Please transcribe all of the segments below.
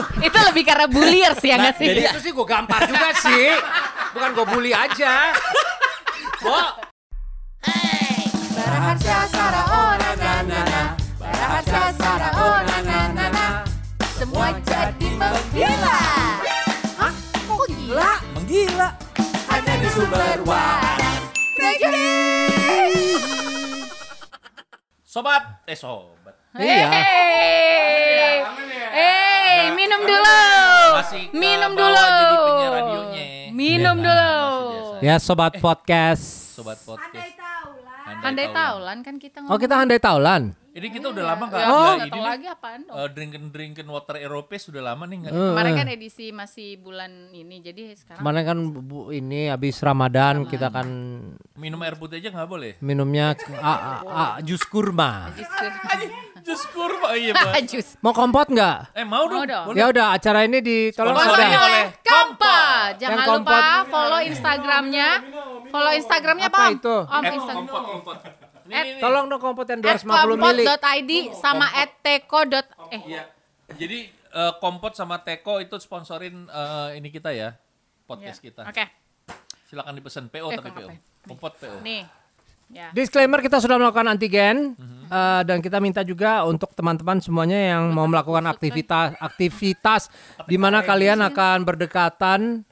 itu lebih karena bullier sih ya nggak sih? Jadi itu sih gue gampar juga sih. Bukan gue bully aja. Bo, Baraharsa Sara oh na na na Baraharsa Sara oh na na na na Semua jadi menggila Hah? Kok gila? Menggila. hanya di sumber waras. Sobat, eh sobat. Iya. Hey, hey, minum dulu. Masih Minum dulu. jadi penyiar radionya. Minum Iya, dulu. Ya sobat podcast. Sobat podcast. Andai Taulan. taulan kan kita Oh kita handai taulan. Ini kita udah lama nggak Ya, ada nggak ini lagi apaan dong. eh, drinken drinken water Eropa sudah lama nih nggak. Kemarin kan edisi masih bulan ini jadi sekarang Kemarin kan bu, ini habis Ramadan kita kan Minum air putih aja nggak boleh. minumnya a, a, a, jus kurma. Jus kurma iya pak. jus. Mau kompot nggak? Eh mau dong. Ya udah acara ini ditolong Sponsorin ada. oleh Kampa. Jangan Yang lupa kompot. follow Instagramnya. Follow Instagramnya Apa apa? Om? itu? Om Eh, Instagram. kompot kompot. Ini. Tolong dong kompot yang At 250 mili. kompot.id sama at teko. dot- Eh, Iya. Jadi eh, kompot sama Teko itu sponsorin eh, ini kita ya. Podcast ya. kita. Oke, Silakan dipesan PO Eh, tapi PO. ngapain? Kompot PO. nih. Ya. Disclaimer kita sudah melakukan antigen Mhm. eh, dan kita minta juga untuk teman-teman semuanya yang mau melakukan aktivitas aktivitas di mana kalian akan berdekatan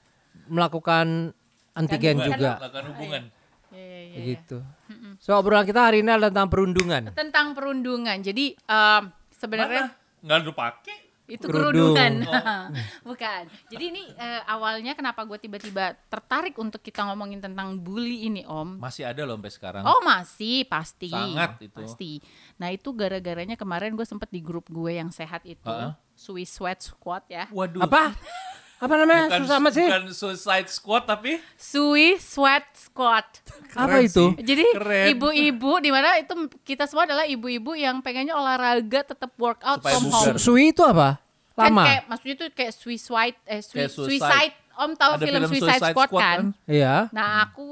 melakukan antigen juga Lakukan hubungan. Ya, ya, ya, ya. begitu. So obrolan kita hari ini adalah tentang perundungan. Tentang perundungan. Jadi em, sebenarnya Nggak lu pakai. itu Kerudung. kerudungan. Bukan. Jadi ini eh, awalnya kenapa gue tiba-tiba tertarik untuk kita ngomongin tentang bully ini, Om. Masih ada loh sampai sekarang. Oh masih pasti, Sangat itu. pasti. Nah itu gara-garanya kemarin gue sempet di grup gue yang sehat itu, Heeh. Swiss Sweat Squad ya. Waduh. Apa? Apa namanya? Bukan, Susah amat sih. bukan suicide squad tapi Swiss Sweat Squad. Apa Keren itu? sih. Jadi Keren. ibu-ibu di mana itu kita semua adalah ibu-ibu yang pengennya olahraga tetap workout Supaya from bugar. home. Sui itu apa? Kan Lama. kayak maksudnya itu kayak suicide eh sui- Kayak suicide. suicide. Om tahu Ada film, film Suicide, Suicide Squad, Squad kan? kan? Iya. Nah, aku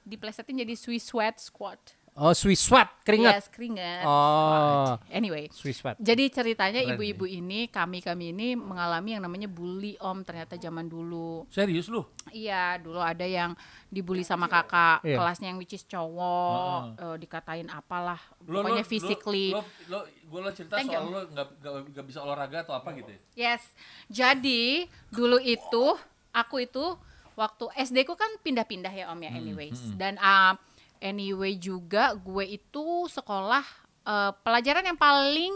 diplesetin jadi Swiss Sweat Squad. Oh, Swiss sweat, keringat. Yes, keringat. Oh. Squad. Anyway, Swiss sweat. Jadi ceritanya ibu-ibu ini, kami-kami ini mengalami yang namanya bully om ternyata zaman dulu. serius lu. Iya, dulu ada yang dibully sama kakak Iya. kelasnya yang which is cowok, eh, dikatain apalah, Lo, pokoknya lo, physically. Lo, lo, gue lo cerita Thank soal you. lo nggak nggak- nggak bisa olahraga atau apa gitu ya? Yes. Jadi dulu itu aku itu waktu SD ku kan pindah-pindah ya Om ya anyways. Dan uh, anyway juga gue itu sekolah uh, pelajaran yang paling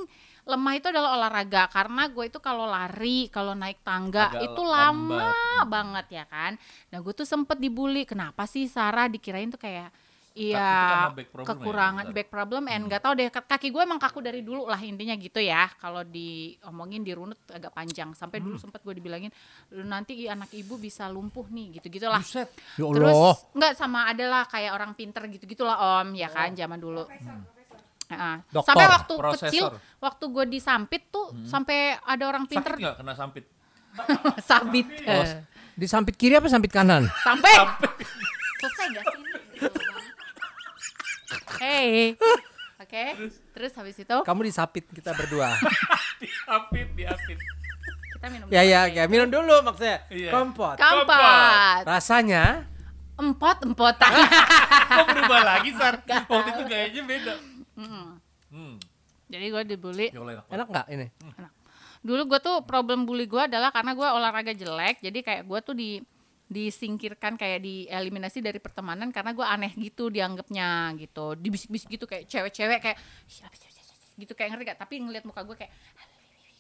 lemah itu adalah olahraga karena gue itu kalau lari, kalau naik tangga Agak itu lambat. lama banget ya kan. Nah, gue tuh sempet dibully. Kenapa sih Sarah dikirain tuh kayak Iya, karena back problem ya, kekurangan bentar. back problem and nggak tahu deh kaki gue emang kaku dari dulu lah intinya gitu ya. Kalau diomongin dirunut agak panjang. Sampai dulu sempat gue dibilangin lu nanti i- anak ibu bisa lumpuh nih gitu gitulah Buset. Ya terus nggak sama adalah kayak orang pinter gitu gitulah om. Ya kan zaman dulu. Heeh. Doktor, sampai waktu profesor. kecil waktu gue disampit tuh sampai ada orang Sakit pinter. nggak kena sampit? sabit Oh, di sampit kiri apa sampit kanan? sampai. Selesai gak sih? Hey, oke. Terus habis itu Kamu disapit kita berdua. diapit, diapit. kita minum. ya ya ya minum dulu maksudnya. Iya. Kompot. Kampat. Rasanya Empot empotan. Kok berubah lagi, Sar? Waktu itu gayanya beda. Hmm. Jadi gue dibully. Allah, enak enak nggak ini? Dulu gue tuh problem bully gue adalah karena gue olahraga jelek. Jadi kayak gue tuh di disingkirkan kayak dieliminasi dari pertemanan karena gue aneh gitu dianggapnya gitu. Dibisik-bisik gitu kayak cewek-cewek kayak gitu kayak ngerti gak tapi ngelihat muka gue kayak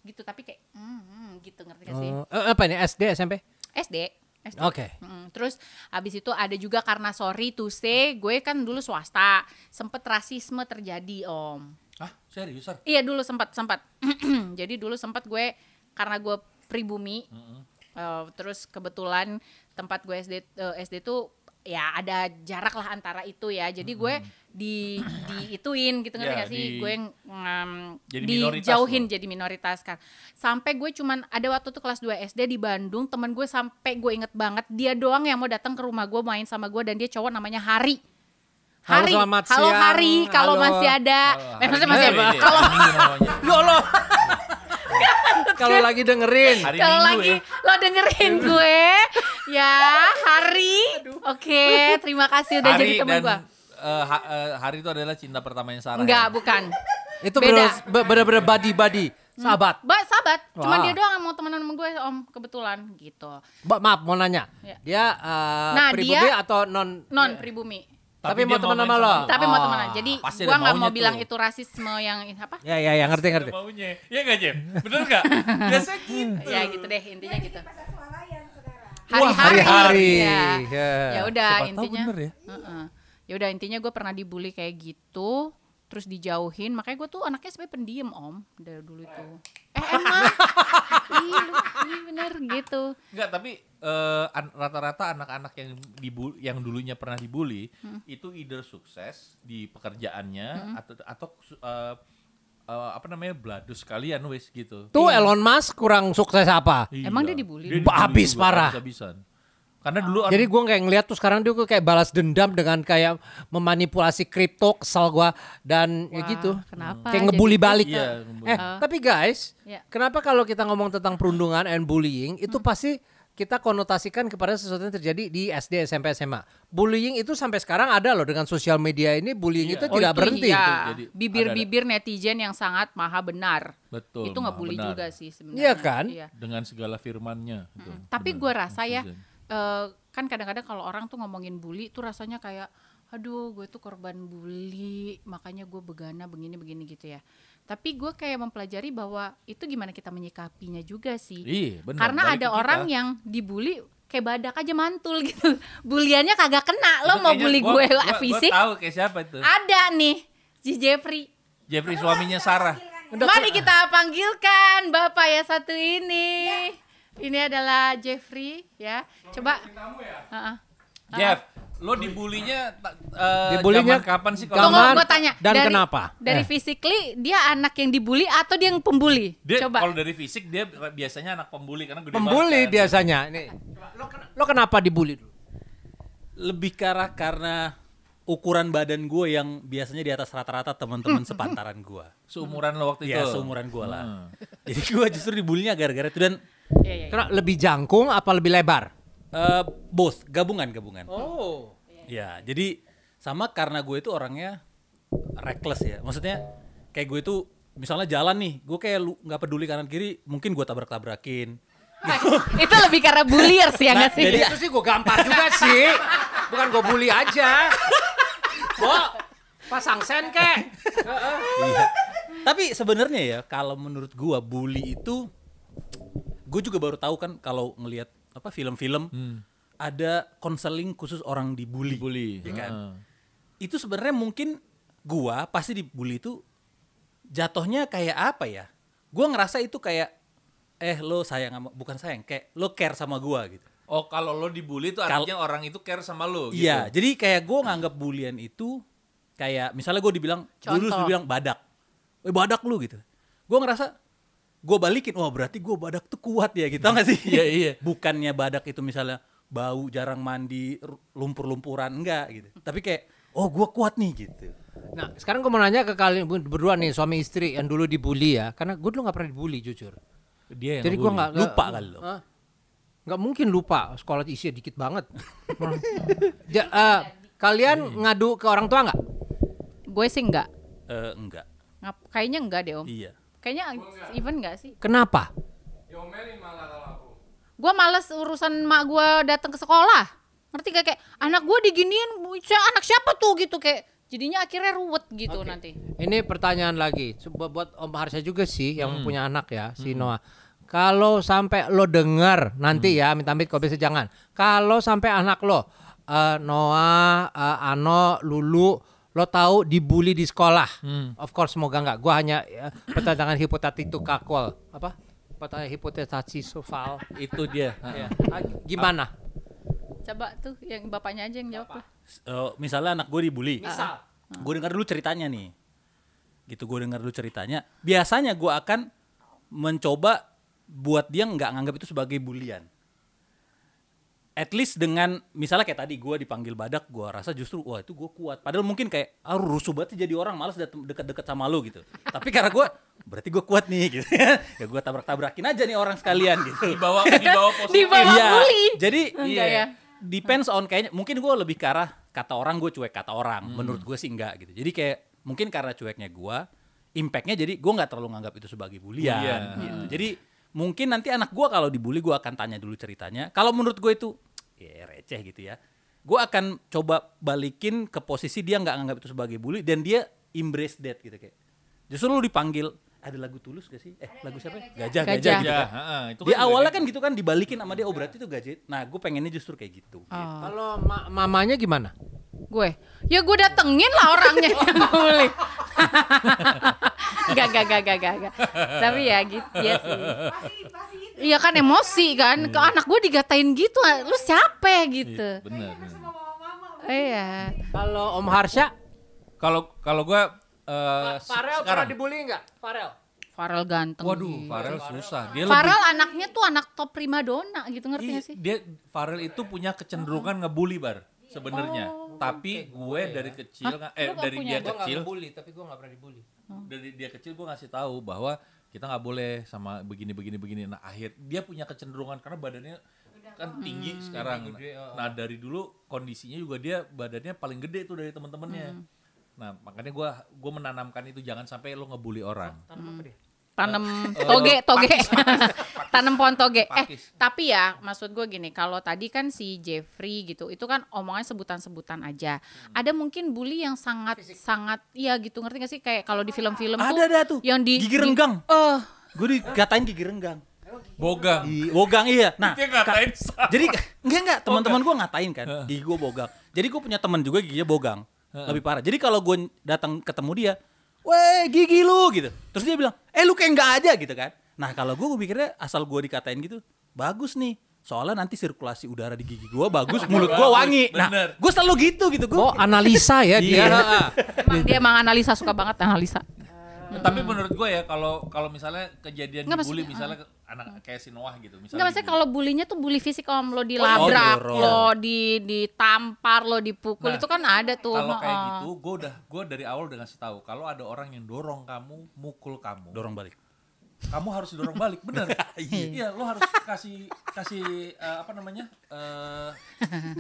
gitu tapi kayak hmm, hmm, gitu ngerti gak sih? Eh, apa ini? SD SMP? SD SD Oke. Mm, terus abis itu ada juga karena sorry to say gue kan dulu swasta sempet rasisme terjadi om. Hah? Serius, iya dulu sempat sempat jadi dulu sempat gue karena gue pribumi eh, terus kebetulan tempat gue SD eh, SD tuh ya ada jarak lah antara itu ya jadi gue di diituin gitu ngerti Ya, gak sih di- gue Jadi minoritas dijauhin jadi minoritas kan sampai gue cuman ada waktu tuh kelas 2 SD di Bandung teman gue sampai gue inget banget dia doang yang mau datang ke rumah gue main sama gue dan dia cowok namanya Hari Halo, Hari, selamat halo siang. Hari, kalau Halo. masih ada, Oh, eh, masih ada. Kalau. Ya Allah. Kalau lagi dengerin. Kalau lagi ya. lo dengerin gue, ya Hari, oke, terima kasih udah jadi Hari teman dan gue. ha- eh, Hari itu adalah cinta pertamanya Sarah. Enggak, ya? bukan. Itu Beda. bener- bener-bener body-body. Sahabat. Mbak sahabat, cuma Wah. dia doang yang mau temenan sama gue om kebetulan gitu. Mbak, maaf mau nanya. Ya. Dia uh, Nah, pribumi dia- atau non Non pribumi. Tapi dia mau temenan main sama lo? lu. Tapi mau Oh. temenan. Jadi Pasti gue ada nggak mau bilang tuh. itu rasisme yang apa? Ya ya ya ngerti ngerti. Maunya. Iya nggak Jeff? Bener nggak? Biasa gitu. Ya gitu deh intinya gitu. Hari-hari. hari-hari. Ya. Ya. Ya udah Siapa intinya. bener ya. Heeh. Ya udah intinya gue pernah dibully kayak gitu, terus dijauhin. Makanya gue tuh anaknya sebenarnya pendiam om dari dulu itu. Eh emang? Iya iya bener gitu. Enggak, tapi eh, an- rata-rata anak-anak yang dibu yang dulunya pernah dibully Hmm. itu either sukses di pekerjaannya atau atau eh, eh, apa namanya bladus kalian wes gitu. Tuh Elon Musk kurang sukses apa? Emang dia dibully? Habis parah. habis-habisan. Karena dulu Jadi gue kayak ngeliat tuh sekarang dia kayak balas dendam dengan kayak memanipulasi kripto kesal gue dan ya Wah, gitu. kenapa Kayak jadi ngebully gitu? balik. Iya, ngebully. Eh tapi guys, Ya. kenapa kalau kita ngomong tentang perundungan and bullying itu Hmm. pasti kita konotasikan kepada sesuatu yang terjadi di SD, SMP, SMA. Bullying itu sampai sekarang ada loh dengan sosial media ini bullying Iya. itu Oh, tidak itu berhenti. iya. Jadi Bibir-bibir netizen yang sangat maha benar. Betul. itu nggak benar. juga sih sebenarnya. Iya kan? Iya. dengan segala firmannya gitu. Tapi gue rasa ya, Eh, kan kadang-kadang kalau orang tuh ngomongin bully tuh rasanya kayak, aduh gue tuh korban bully, makanya gue begana begini-begini gitu ya. Tapi gue kayak mempelajari bahwa itu gimana kita menyikapinya juga sih. Iya, benar. Karena ada kita. orang yang dibully kayak badak aja mantul gitu. Buliannya kagak kena. Lo Itu mau bully gua- gue gua- gua fisik? tahu kayak siapa itu. Ada nih, si Jeffrey. Jeffrey suaminya Sarah. Mari kita panggilkan Bapak ya satu ini. Ini adalah Jeffrey ya. Coba. Heeh. Jeff, lo dibulinya eh, Dibulinya kapan sih kalau Tunggu, gue tanya. dan dari, kenapa? Dari Eh. physically dia anak yang dibully atau dia yang pembuli? dia Coba. kalau dari fisik dia biasanya anak pembuli karena gede Pembuli banget kan. biasanya. Ini lo, lo kenapa dibully dulu? lebih ke arah karena ukuran badan gue yang biasanya di atas rata-rata teman-teman sepantaran gue. Seumuran lo waktu itu. Ya seumuran gue lah. Hmm. Jadi gue justru dibulinya gara-gara itu dan Iya, iya, iya. Lebih jangkung apa lebih lebar? eh, both gabungan gabungan. Oh. Ya jadi sama karena gue itu orangnya reckless ya. Maksudnya kayak gue itu misalnya jalan nih, gue kayak lu- nggak peduli kanan kiri, mungkin gue tabrak-tabrakin. itu lebih karena bulliers ya nggak sih? jadi- Itu sih gue gampar juga sih. Bukan gue bully aja. Bo, pasang sen kek. Iya. Tapi sebenarnya ya kalau menurut gua bully itu gue juga baru tahu kan kalau ngelihat apa film-film ada konseling khusus orang dibully. Dibully. Ya kan? Heeh. Itu sebenarnya mungkin gua pasti dibully itu jatuhnya kayak apa ya? Gua ngerasa itu kayak eh lo sayang sama bukan sayang kayak lo care sama gua gitu. Oh, kalau lo dibully itu Kal- artinya orang itu care sama lo gitu. Iya, jadi kayak gue nganggap bulian itu kayak misalnya gue dibilang dulu Contoh. dibilang badak, eh badak lu gitu. Gue ngerasa gue balikin, wah berarti gue badak tuh kuat ya gitu, tau gak sih? Iya, iya. Bukannya badak itu misalnya bau jarang mandi lumpur-lumpuran enggak gitu. Tapi kayak oh gue kuat nih gitu. Nah, sekarang gue mau nanya ke kalian berdua nih suami istri yang dulu dibully ya. Karena gue dulu nggak pernah dibully jujur. Dia yang Jadi gue nggak Lupa kali lo. Nggak mungkin lupa sekolah isinya dikit banget. Ja- eh, kalian ngadu ke orang tua nggak? Gue sih enggak. Eh, enggak. Ngap- Kayaknya enggak deh om. Iya. Kayaknya even enggak sih? Kenapa? Gue males urusan mak gue datang ke sekolah. Ngerti gak kayak anak gue diginiin, "Sia- anak siapa tuh gitu kayak jadinya akhirnya ruwet gitu nanti. Ini pertanyaan lagi Coba buat Om Harsha juga sih yang punya anak ya, si Noah. Kalau sampai lo dengar nanti ya, minta amit kalau bisa jangan. Kalau sampai anak lo eh, Noah, eh, Ano, Lulu, lo tahu dibully di sekolah. Of course semoga enggak. Gua hanya ya, pertanyaan hipotetik kakol. Apa? Pertanyaan hipotesis soal. itu dia. Ya. Ah, Gimana? Coba tuh yang bapaknya aja yang jawab lah. Eh, misalnya anak gue dibully. Misal. Gue dengar dulu ceritanya nih. Gitu gue dengar dulu ceritanya. Biasanya gue akan mencoba buat dia nggak nganggap itu sebagai bulian. At least dengan misalnya kayak tadi gue dipanggil badak gue rasa justru wah itu gue kuat padahal mungkin kayak ah rusuh banget jadi orang malas deket-deket sama lu gitu tapi karena gue berarti gue kuat nih gitu ya gue tabrak-tabrakin aja nih orang sekalian gitu Di bawah di bawah posisi. Di bawah Iya, bully. jadi Enggak ya? depends on kayaknya mungkin gue lebih ke arah kata orang gue cuek kata orang Hmm. menurut gue sih enggak gitu jadi kayak mungkin karena cueknya gue impactnya jadi gue nggak terlalu nganggap itu sebagai bulian Bulian. gitu. jadi mungkin nanti anak gue kalau dibully gue akan tanya dulu ceritanya kalau menurut gue itu ya receh gitu ya gue akan coba balikin ke posisi dia nggak nganggap itu sebagai bully dan dia embrace that gitu kayak justru lu dipanggil ada lagu tulus gak sih eh lagu siapa ya? gajah gajah, Gajah. gitu Ya, kan. heeh, itu Di juga awalnya kan gitu kan dibalikin sama dia oh berarti itu gajah. Nah, gue pengennya justru kayak gitu. Oh. Kalau ma- mamanya gimana? Gue, ya gue datengin lah orangnya yang bully. Gak, gak, gak, gak, gak, gak. Tapi ya gitu, ya sih. Iya kan emosi kan, ke anak gue digatain gitu, lu siapa gitu. Bener. bener. Iya. Kalau Om Harsha, Kalau kalau gua eh, se- Farel pernah dibully nggak? Farel. Farel ganteng. Waduh, gitu. Farel susah. Dia Farel anaknya tuh anak top primadona gitu ngerti lebih gak sih? dia Farel itu punya kecenderungan ngebully bar sebenarnya. Tapi gue dari kecil nggak- eh dari punya dia Gue nggak kecil ngebully, tapi gue nggak pernah dibully. dari dia kecil gue ngasih tahu bahwa kita nggak boleh sama begini begini begini. Nah akhir dia punya kecenderungan karena badannya kan tinggi sekarang. Nah dari dulu kondisinya juga dia badannya paling gede tuh dari teman-temannya. Nah makanya gue gue menanamkan itu jangan sampai lo ngebully orang. Tanam. Pakis, pakis, pakis. Tanam pohon toge. Eh, tapi ya maksud gue gini, kalau tadi kan si Jeffrey gitu, itu kan omongan sebutan-sebutan aja. Ada mungkin bully yang sangat sangat iya gitu, ngerti gak sih? Kayak kalau di film-film tuh Ada ada tuh. yang di gigi renggang. Eh, Gue dikatain gigi renggang. Bogang. Wogang iya. Nah, Dia ngatain ka- sama. jadi enggak enggak teman-teman gue ngatain kan gigi gue bogang. Jadi gue punya teman juga giginya bogang. Lebih parah. Jadi kalau gue datang ketemu dia, "Weh, gigi lu." gitu. Terus dia bilang, "Eh, lu kayak enggak aja." gitu kan. Nah, kalau gue gue pikirnya asal gue dikatain gitu, bagus nih. Soalnya nanti sirkulasi udara di gigi gue bagus, mulut gue wangi. Nah, bener. gue selalu gitu gitu. Gue Oh analisa ya dia. Iya. emang dia emang analisa suka banget analisa. Tapi menurut gue ya kalau kalau misalnya kejadian Nggak, dibully maksudnya, misalnya ke- anak kayak si Noah gitu misalnya. Enggak maksudnya kalau bulinya tuh bully fisik om lo dilabrak, dorong. lo di ditampar, lo dipukul Nah, itu kan ada tuh. kalau kayak gitu gue udah gue dari awal udah ngasih tahu kalau ada orang yang dorong kamu mukul kamu dorong balik. Kamu harus dorong balik bener iya lo harus kasih kasih eh, apa namanya eh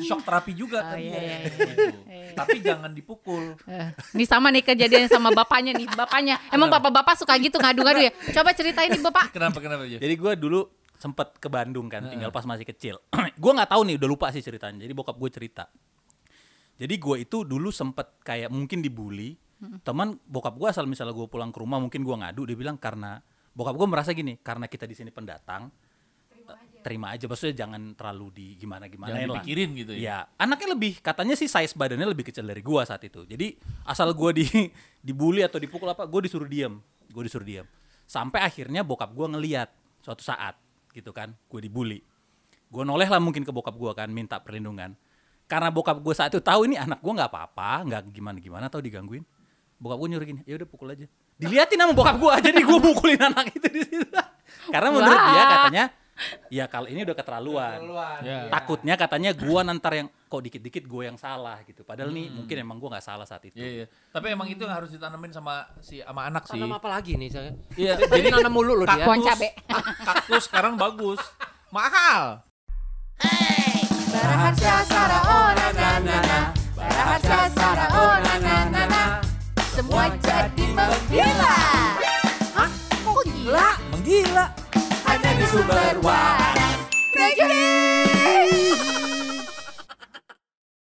shock terapi juga Oh, kan iya, iya, iya. gitu. tapi jangan dipukul Eh, Ini sama nih kejadian sama bapaknya nih, bapaknya. Emang bapak-bapak suka gitu ngadu-ngadu ya? Coba ceritain nih bapak. kenapa kenapa ya Jadi gue dulu sempet ke Bandung kan, tinggal pas masih kecil. gue nggak tahu nih, udah lupa sih ceritanya. Jadi bokap gue cerita. Jadi gue itu dulu sempet kayak mungkin dibully. Teman bokap gue asal misalnya gue pulang ke rumah mungkin gue ngadu, dia bilang karena bokap gue merasa gini, karena kita di sini pendatang, terima aja. Maksudnya jangan terlalu di gimana gimana jangan dipikirin gitu ya Ya, anaknya lebih katanya sih size badannya lebih kecil dari gua saat itu. Jadi asal gua di dibully atau dipukul apa, gua disuruh diam. Gua disuruh diam. Sampai akhirnya bokap gua ngeliat suatu saat gitu kan, gua dibully. Gua noleh lah mungkin ke bokap gua kan minta perlindungan. Karena bokap gua saat itu tahu ini anak gua nggak apa-apa, nggak gimana-gimana atau digangguin. Bokap gua nyuruh gini, ya udah pukul aja. Diliatin sama bokap gua, jadi gua mukulin anak itu di situ. Karena menurut dia katanya, ya kalau ini udah keterlaluan Ya. takutnya katanya gua nantar yang kok dikit-dikit gue yang salah gitu padahal nih mungkin emang gua nggak salah saat itu Iya, iya. Tapi emang itu yang harus ditanamin sama si sama anak sih. Tanam apa lagi nih saya? Iya, Jadi nanam mulu loh dia. Cabe. kaktus sekarang bagus. Mahal. Baraharsa Sara oh na na na na Baraharsa Sara oh na na na Wajah di menggila. Hah? Kok gila? Menggila. Hanya di sumber waras. Thank you.